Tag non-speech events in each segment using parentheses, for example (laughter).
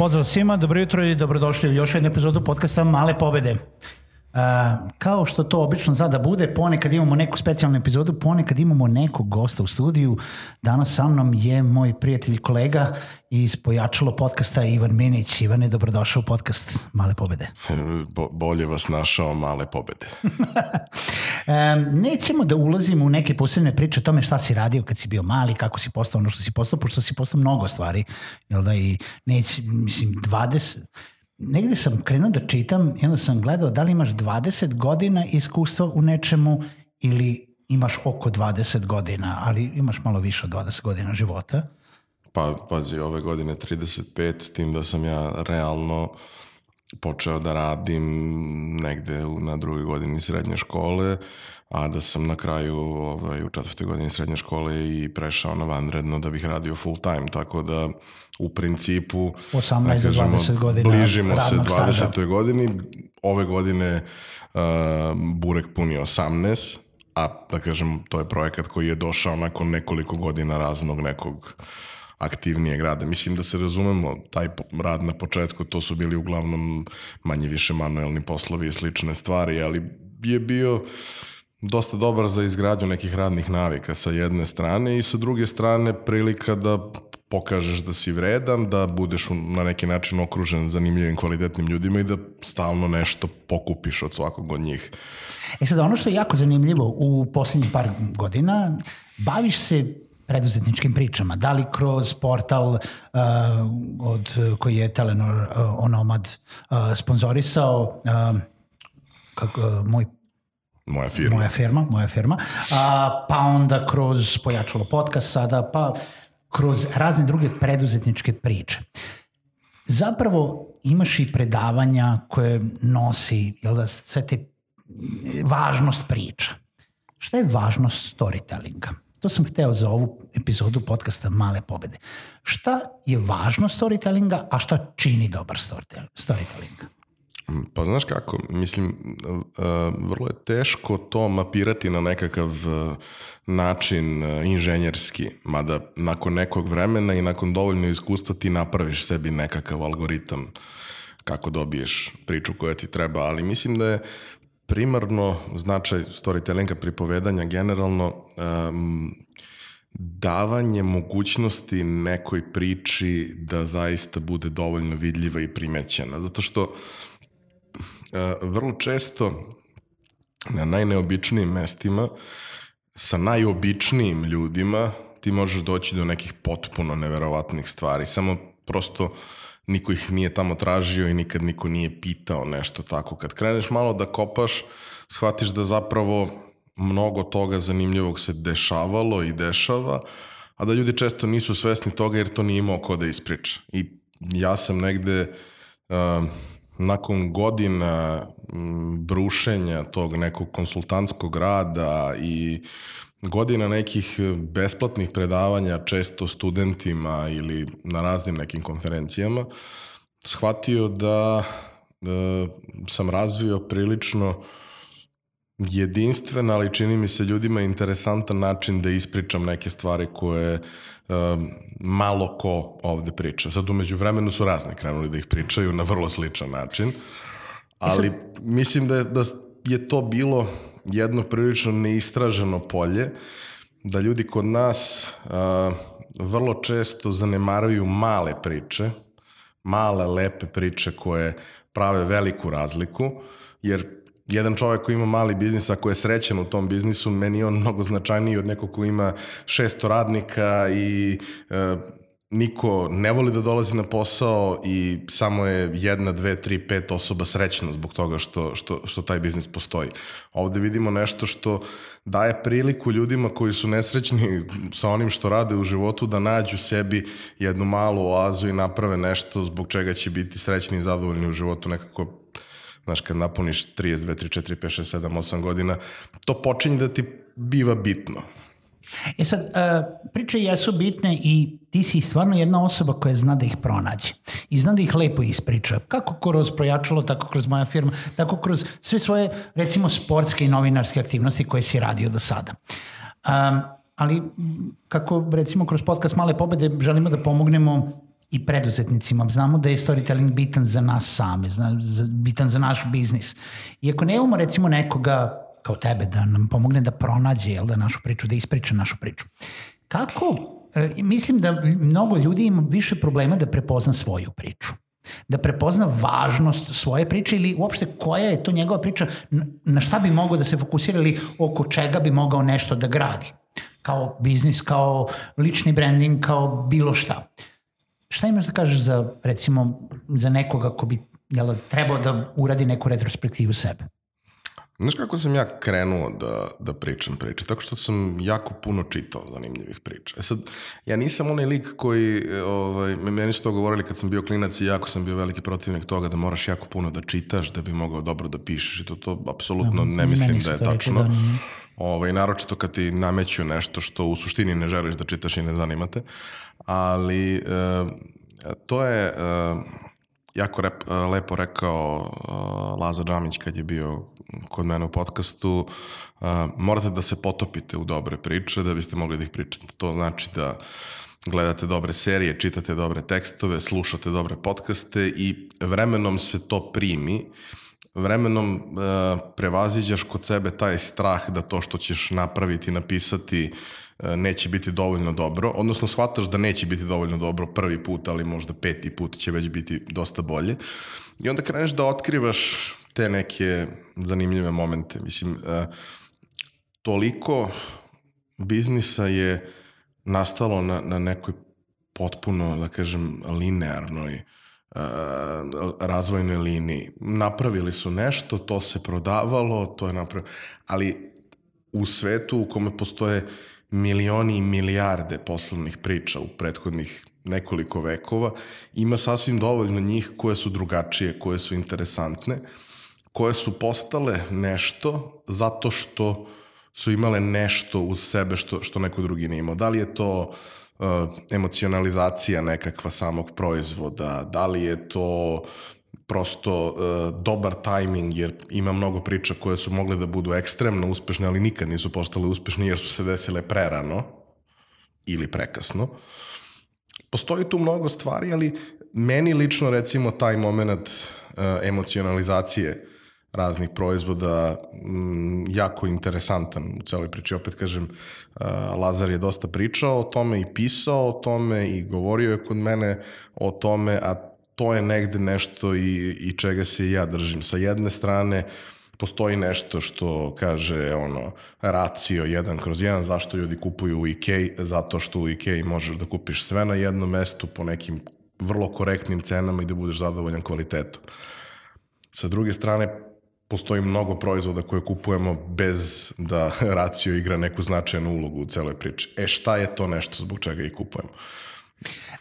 Pozdrav svima, dobro jutro i dobrodošli u još jednu epizodu podcasta Male pobede. Kao što to obično zada bude, ponekad imamo neku specijalnu epizodu, ponekad imamo nekog gosta u studiju. Danas sa mnom je moj prijatelj kolega iz Pojačalo podcasta Ivan Minić. Ivane, dobrodošao u podcast Male pobede. (laughs) Bo, bolje vas našao Male pobede. (laughs) nećemo da ulazimo u neke posebne priče o tome šta si radio kad si bio mali, kako si postao ono što si postao, pošto si postao mnogo stvari. Jel da i neć, mislim, 20 negde sam krenuo da čitam i onda sam gledao da li imaš 20 godina iskustva u nečemu ili imaš oko 20 godina, ali imaš malo više od 20 godina života. Pa, pazi, ove godine 35, s tim da sam ja realno počeo da radim negde na drugoj godini srednje škole, a da sam na kraju ovaj, u četvrtoj godini srednje škole i prešao na vanredno da bih radio full time, tako da u principu 18 do 20 godina bližimo se 20. staža. godini. Ove godine uh, Burek puni 18, a da kažem to je projekat koji je došao nakon nekoliko godina raznog nekog aktivnijeg rada. Mislim da se razumemo, taj rad na početku, to su bili uglavnom manje više manuelni poslovi i slične stvari, ali je bio dosta dobar za izgradnju nekih radnih navika sa jedne strane i sa druge strane prilika da pokažeš da si vredan, da budeš na neki način okružen zanimljivim kvalitetnim ljudima i da stalno nešto pokupiš od svakog od njih. E sad, ono što je jako zanimljivo u poslednjih par godina, baviš se preduzetničkim pričama, da li kroz portal uh, od, koji je Telenor uh, Onomad uh, sponzorisao uh, kako, uh, moj Moja firma. moja firma, moja firma, a, pa onda kroz pojačalo podcast sada, pa kroz razne druge preduzetničke priče. Zapravo imaš i predavanja koje nosi, jel da, sve te važnost priča. Šta je važnost storytellinga? To sam hteo za ovu epizodu podcasta Male pobede. Šta je važnost storytellinga, a šta čini dobar storytelling? Pa znaš kako, mislim, vrlo je teško to mapirati na nekakav način inženjerski, mada nakon nekog vremena i nakon dovoljno iskustva ti napraviš sebi nekakav algoritam kako dobiješ priču koja ti treba, ali mislim da je primarno značaj storytellinga pripovedanja generalno um, davanje mogućnosti nekoj priči da zaista bude dovoljno vidljiva i primećena. Zato što vrlo često na najneobičnijim mestima sa najobičnijim ljudima ti možeš doći do nekih potpuno neverovatnih stvari. Samo prosto niko ih nije tamo tražio i nikad niko nije pitao nešto tako. Kad kreneš malo da kopaš, shvatiš da zapravo mnogo toga zanimljivog se dešavalo i dešava, a da ljudi često nisu svesni toga jer to nije imao ko da ispriča. I ja sam negde uh, nakon godina brušenja tog nekog konsultantskog rada i godina nekih besplatnih predavanja često studentima ili na raznim nekim konferencijama, shvatio da, da sam razvio prilično jedinstven, ali čini mi se ljudima interesantan način da ispričam neke stvari koje um, malo ko ovde priča. Sad umeđu vremenu su razni krenuli da ih pričaju na vrlo sličan način, ali sad... mislim da je, da je to bilo jedno prilično neistraženo polje, da ljudi kod nas uh, vrlo često zanemaruju male priče, male lepe priče koje prave veliku razliku, jer jedan čovjek koji ima mali biznis, ako je srećan u tom biznisu, meni je on mnogo značajniji od nekog ko ima 600 radnika i e, niko ne voli da dolazi na posao i samo je jedna, dve, tri, pet osoba srećna zbog toga što, što, što taj biznis postoji. Ovde vidimo nešto što daje priliku ljudima koji su nesrećni sa onim što rade u životu da nađu sebi jednu malu oazu i naprave nešto zbog čega će biti srećni i zadovoljni u životu nekako znaš, kad napuniš 32, 3, 4, 5, 6, 7, 8 godina, to počinje da ti biva bitno. E sad, uh, priče jesu bitne i ti si stvarno jedna osoba koja zna da ih pronađe i zna da ih lepo ispriča. Kako kroz projačalo, tako kroz moja firma, tako kroz sve svoje, recimo, sportske i novinarske aktivnosti koje si radio do sada. Um, ali kako recimo kroz podcast Male pobede želimo da pomognemo i preduzetnicima. Znamo da je storytelling bitan za nas same, zna, bitan za naš biznis. I ako nemamo recimo nekoga kao tebe da nam pomogne da pronađe jel, da našu priču, da ispriča našu priču. Kako? E, mislim da mnogo ljudi ima više problema da prepozna svoju priču da prepozna važnost svoje priče ili uopšte koja je to njegova priča, na šta bi mogao da se fokusira ili oko čega bi mogao nešto da gradi. Kao biznis, kao lični branding, kao bilo šta. Šta imaš da kažeš za, recimo, za nekoga ko bi jel, trebao da uradi neku retrospektivu sebe? Znaš kako sam ja krenuo da, da pričam priče? Tako što sam jako puno čitao zanimljivih priča. E sad, ja nisam onaj lik koji, ovaj, meni su to govorili kad sam bio klinac i jako sam bio veliki protivnik toga da moraš jako puno da čitaš da bi mogao dobro da pišeš i to, to apsolutno da, ne mislim da je tačno. Da ovaj, naročito kad ti nameću nešto što u suštini ne želiš da čitaš i ne zanimate. Ali e, to je e, jako rep, lepo rekao e, Laza Džamić kad je bio kod mene u podcastu, uh, morate da se potopite u dobre priče da biste mogli da ih pričate. To znači da gledate dobre serije, čitate dobre tekstove, slušate dobre podcaste i vremenom se to primi vremenom uh, prevaziđaš kod sebe taj strah da to što ćeš napraviti, napisati neće biti dovoljno dobro, odnosno shvataš da neće biti dovoljno dobro prvi put, ali možda peti put će već biti dosta bolje. I onda kreneš da otkrivaš te neke zanimljive momente. Mislim, uh, toliko biznisa je nastalo na, na nekoj potpuno, da kažem, linearnoj uh, razvojnoj liniji. Napravili su nešto, to se prodavalo, to je napravilo, ali u svetu u kome postoje milioni i milijarde poslovnih priča u prethodnih nekoliko vekova, ima sasvim dovoljno njih koje su drugačije, koje su interesantne, koje su postale nešto zato što su imale nešto uz sebe što, što neko drugi nije imao. Da li je to uh, emocionalizacija nekakva samog proizvoda, da li je to prosto uh, dobar tajming, jer ima mnogo priča koje su mogle da budu ekstremno uspešne, ali nikad nisu postale uspešne jer su se desile prerano ili prekasno. Postoji tu mnogo stvari, ali meni lično recimo taj moment uh, emocionalizacije raznih proizvoda m, jako interesantan u celoj priči. Opet kažem, uh, Lazar je dosta pričao o tome i pisao o tome i govorio je kod mene o tome, a to je negde nešto i, i čega se i ja držim. Sa jedne strane, postoji nešto što kaže ono racio jedan kroz jedan zašto ljudi kupuju u IKEA zato što u IKEA možeš da kupiš sve na jednom mestu po nekim vrlo korektnim cenama i da budeš zadovoljan kvalitetom. Sa druge strane, postoji mnogo proizvoda koje kupujemo bez da (laughs) racio igra neku značajnu ulogu u celoj priči. E šta je to nešto zbog čega ih kupujemo?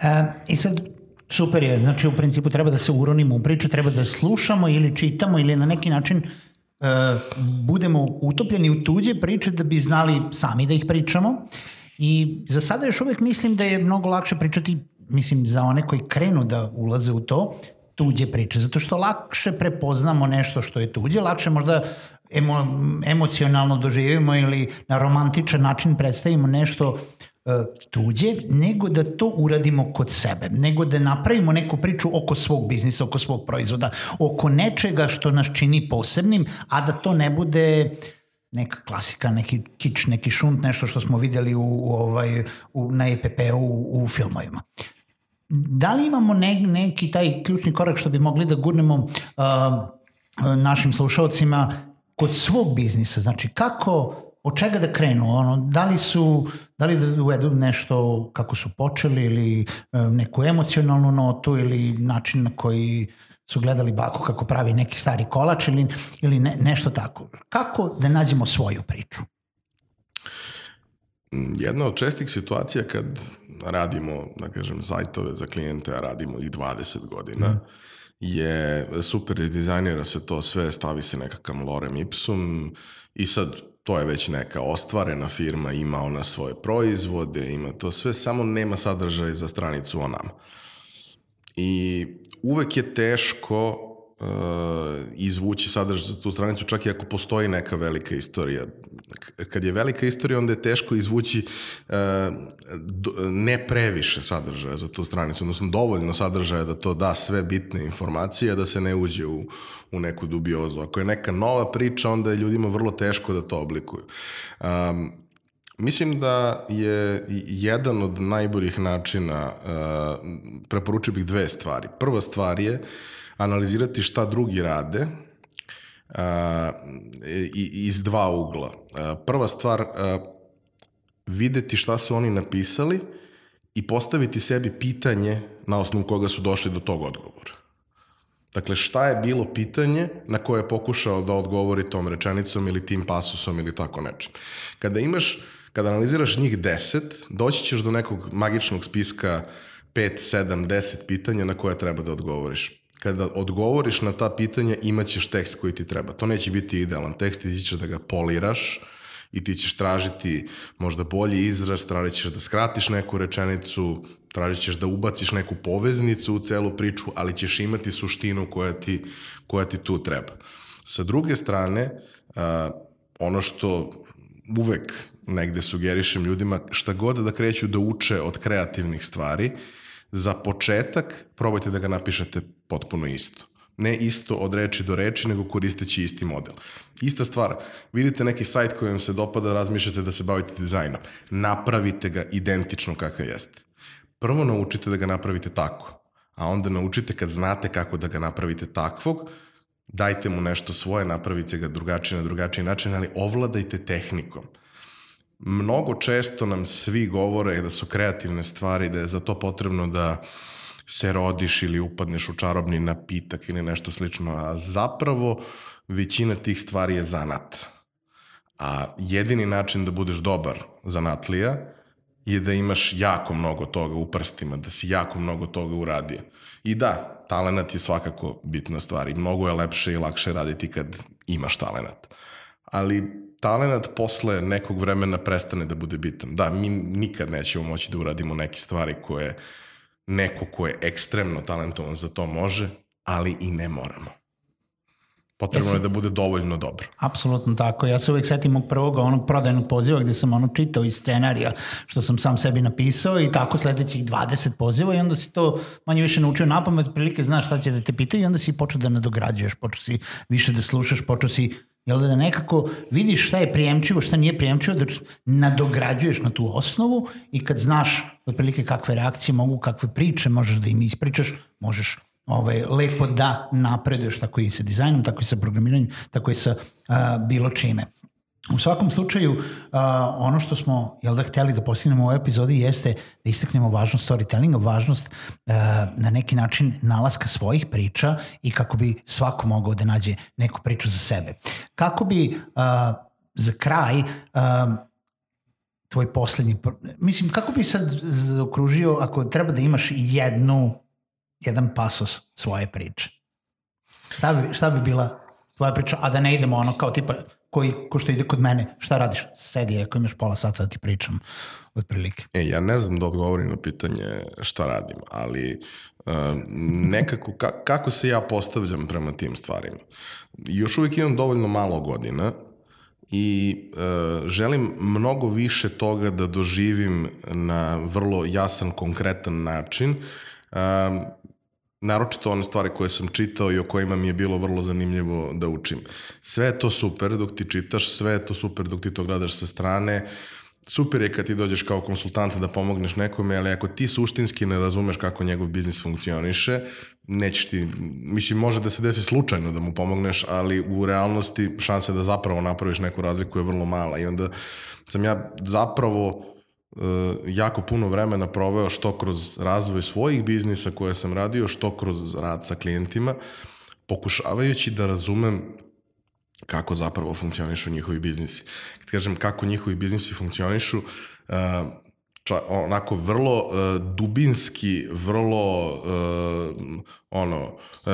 E, I sad, super je, znači u principu treba da se uronimo u priču, treba da slušamo ili čitamo ili na neki način e, budemo utopljeni u tuđe priče da bi znali sami da ih pričamo. I za sada još uvek mislim da je mnogo lakše pričati mislim, za one koji krenu da ulaze u to, tuđe priče, zato što lakše prepoznamo nešto što je tuđe, lakše možda emo, emocionalno doživimo ili na romantičan način predstavimo nešto tuđe, nego da to uradimo kod sebe, nego da napravimo neku priču oko svog biznisa, oko svog proizvoda, oko nečega što nas čini posebnim, a da to ne bude neka klasika, neki kič, neki šunt, nešto što smo videli u, u ovaj, u, na EPP-u u, u filmovima. Da li imamo ne, neki taj ključni korak što bi mogli da gurnemo uh, našim slušalcima kod svog biznisa, znači kako, od čega da krenu, ono, da li su, da li da uvedu nešto kako su počeli ili e, neku emocionalnu notu ili način na koji su gledali baku kako pravi neki stari kolač ili, ili ne, nešto tako. Kako da nađemo svoju priču? Jedna od čestih situacija kad radimo, da kažem, sajtove za klijente, a radimo i 20 godina, mm. je super izdizajnira se to sve, stavi se nekakav lorem ipsum i sad to je već neka ostvarena firma, ima ona svoje proizvode, ima to sve, samo nema sadržaj za stranicu o nama. I uvek je teško uh, izvući sadržaj za tu stranicu, čak i ako postoji neka velika istorija. Kad je velika istorija, onda je teško izvući uh, ne previše sadržaja za tu stranicu, odnosno dovoljno sadržaja da to da sve bitne informacije, da se ne uđe u, u neku dubiozu. Ako je neka nova priča, onda je ljudima vrlo teško da to oblikuju. Um, Mislim da je jedan od najboljih načina, uh, preporučio bih dve stvari. Prva stvar je analizirati šta drugi rade iz dva ugla. Prva stvar, videti šta su oni napisali i postaviti sebi pitanje na osnovu koga su došli do tog odgovora. Dakle, šta je bilo pitanje na koje je pokušao da odgovori tom rečenicom ili tim pasusom ili tako nečem. Kada imaš, kada analiziraš njih deset, doći ćeš do nekog magičnog spiska 5, 7, 10 pitanja na koje treba da odgovoriš kada odgovoriš na ta pitanja imaćeš tekst koji ti treba. To neće biti idealan tekst, ti ćeš da ga poliraš i ti ćeš tražiti možda bolji izraz, tražit ćeš da skratiš neku rečenicu, tražit ćeš da ubaciš neku poveznicu u celu priču, ali ćeš imati suštinu koja ti, koja ti tu treba. Sa druge strane, uh, ono što uvek negde sugerišem ljudima, šta god da kreću da uče od kreativnih stvari, za početak probajte da ga napišete potpuno isto. Ne isto od reči do reči, nego koristeći isti model. Ista stvar, vidite neki sajt koji vam se dopada, razmišljate da se bavite dizajnom. Napravite ga identično kakav jeste. Prvo naučite da ga napravite tako, a onda naučite kad znate kako da ga napravite takvog, dajte mu nešto svoje, napravite ga drugačije na drugačiji način, ali ovladajte tehnikom mnogo često nam svi govore da su kreativne stvari, da je za to potrebno da se rodiš ili upadneš u čarobni napitak ili nešto slično, a zapravo većina tih stvari je zanat. A jedini način da budeš dobar zanatlija je da imaš jako mnogo toga u prstima, da si jako mnogo toga uradio. I da, talenat je svakako bitna stvar i mnogo je lepše i lakše raditi kad imaš talenat. Ali talenat posle nekog vremena prestane da bude bitan. Da, mi nikad nećemo moći da uradimo neke stvari koje neko ko je ekstremno talentovan za to može, ali i ne moramo. Potrebno Jesi, je da bude dovoljno dobro. Apsolutno tako. Ja se uvek setim mog prvog onog prodajnog poziva gde sam ono čitao iz scenarija što sam sam sebi napisao i tako sledećih 20 poziva i onda si to manje više naučio na pamet, prilike znaš šta će da te pitaju i onda si počeo da nadograđuješ, počeo si više da slušaš, počeo si Jel da nekako vidiš šta je prijemčivo, šta nije prijemčivo, da nadograđuješ na tu osnovu i kad znaš otprilike kakve reakcije mogu, kakve priče možeš da im ispričaš, možeš ovaj, lepo da napreduješ tako i sa dizajnom, tako i sa programiranjem, tako i sa uh, bilo čime. U svakom slučaju, uh, ono što smo jel da, hteli da postignemo u ovoj epizodi jeste da istaknemo važnost storytellinga, važnost uh, na neki način nalaska svojih priča i kako bi svako mogao da nađe neku priču za sebe. Kako bi uh, za kraj uh, tvoj poslednji, mislim, kako bi sad okružio ako treba da imaš jednu, jedan pasos svoje priče? Šta bi, šta bi bila tvoja priča, a da ne idemo ono kao tipa koji, ko što ide kod mene, šta radiš? Sedi, ako imaš pola sata da ti pričam, otprilike. E, ja ne znam da odgovorim na pitanje šta radim, ali uh, nekako, ka, kako se ja postavljam prema tim stvarima? Još uvijek imam dovoljno malo godina i uh, želim mnogo više toga da doživim na vrlo jasan, konkretan način. Uh, naročito one stvari koje sam čitao i o kojima mi je bilo vrlo zanimljivo da učim. Sve je to super dok ti čitaš, sve je to super dok ti to gledaš sa strane, super je kad ti dođeš kao konsultant da pomogneš nekome, ali ako ti suštinski ne razumeš kako njegov biznis funkcioniše, nećeš ti, mislim, može da se desi slučajno da mu pomogneš, ali u realnosti šansa da zapravo napraviš neku razliku je vrlo mala i onda sam ja zapravo jako puno vremena proveo što kroz razvoj svojih biznisa koje sam radio, što kroz rad sa klijentima, pokušavajući da razumem kako zapravo funkcionišu njihovi biznisi. Kad kažem kako njihovi biznisi funkcionišu, uh, ča, onako vrlo uh, dubinski, vrlo ono uh,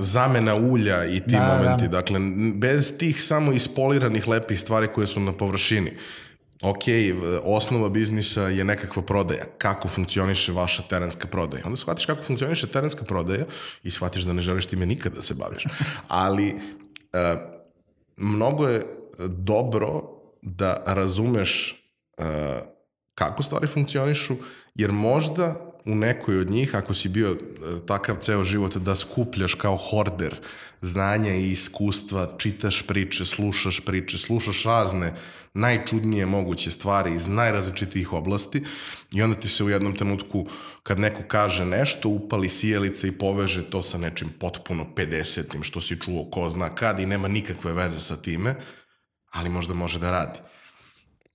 zamena ulja i ti da, da. momenti, da. dakle bez tih samo ispoliranih lepih stvari koje su na površini. Ok, osnova biznisa je nekakva prodaja. Kako funkcioniše vaša terenska prodaja? Onda shvatiš kako funkcioniše terenska prodaja i shvatiš da ne želiš time nikada da se baviš. Ali uh, mnogo je dobro da razumeš uh, kako stvari funkcionišu, jer možda u nekoj od njih, ako si bio e, takav ceo život da skupljaš kao horder znanja i iskustva, čitaš priče, slušaš priče, slušaš razne najčudnije moguće stvari iz najrazličitijih oblasti i onda ti se u jednom trenutku kad neko kaže nešto upali sijelica i poveže to sa nečim potpuno 50 što si čuo ko zna kad i nema nikakve veze sa time, ali možda može da radi.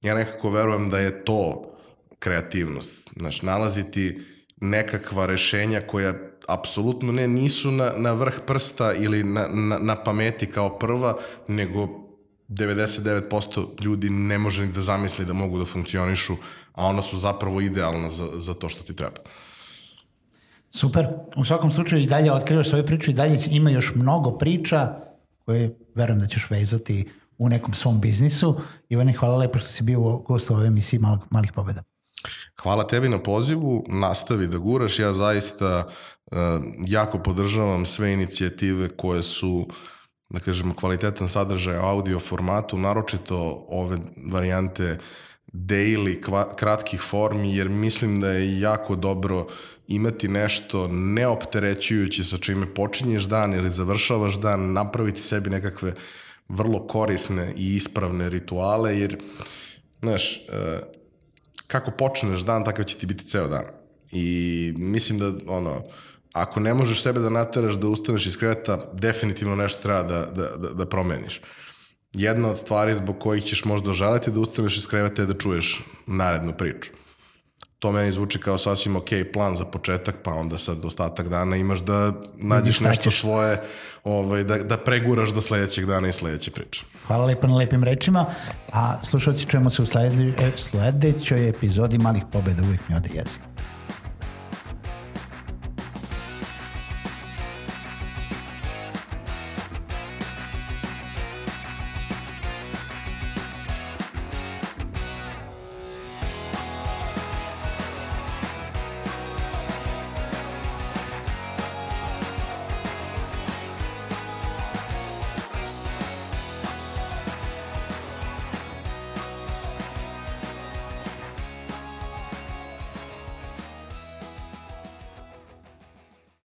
Ja nekako verujem da je to kreativnost. Znaš, nalaziti nekakva rešenja koja apsolutno ne nisu na, na vrh prsta ili na, na, na pameti kao prva, nego 99% ljudi ne može ni da zamisli da mogu da funkcionišu, a ona su zapravo idealna za, za to što ti treba. Super. U svakom slučaju i dalje otkrivaš svoju priču i dalje ima još mnogo priča koje verujem da ćeš vezati u nekom svom biznisu. Ivane, hvala lepo što si bio u gostu ove emisiji Malih, Malih pobeda. Hvala tebi na pozivu, nastavi da guraš, ja zaista uh, jako podržavam sve inicijative koje su da kažemo kvalitetan sadržaj u audio formatu, naročito ove varijante daily, kva, kratkih formi, jer mislim da je jako dobro imati nešto neopterećujuće sa čime počinješ dan ili završavaš dan, napraviti sebi nekakve vrlo korisne i ispravne rituale, jer, znaš, uh, kako počneš dan, takav će ti biti ceo dan. I mislim da, ono, ako ne možeš sebe da nateraš da ustaneš iz kreveta, definitivno nešto treba da, da, da, da promeniš. Jedna od stvari zbog kojih ćeš možda želeti da ustaneš iz kreveta je da čuješ narednu priču. To meni zvuči kao sasvim ok plan za početak, pa onda sad ostatak dana imaš da nađeš nešto svoje, ovaj, da, da preguraš do sledećeg dana i sledeće priče. Hvala lepo na lepim rečima, a slušalci čujemo se u sledećoj epizodi Malih pobeda uvijek mi ode jezik.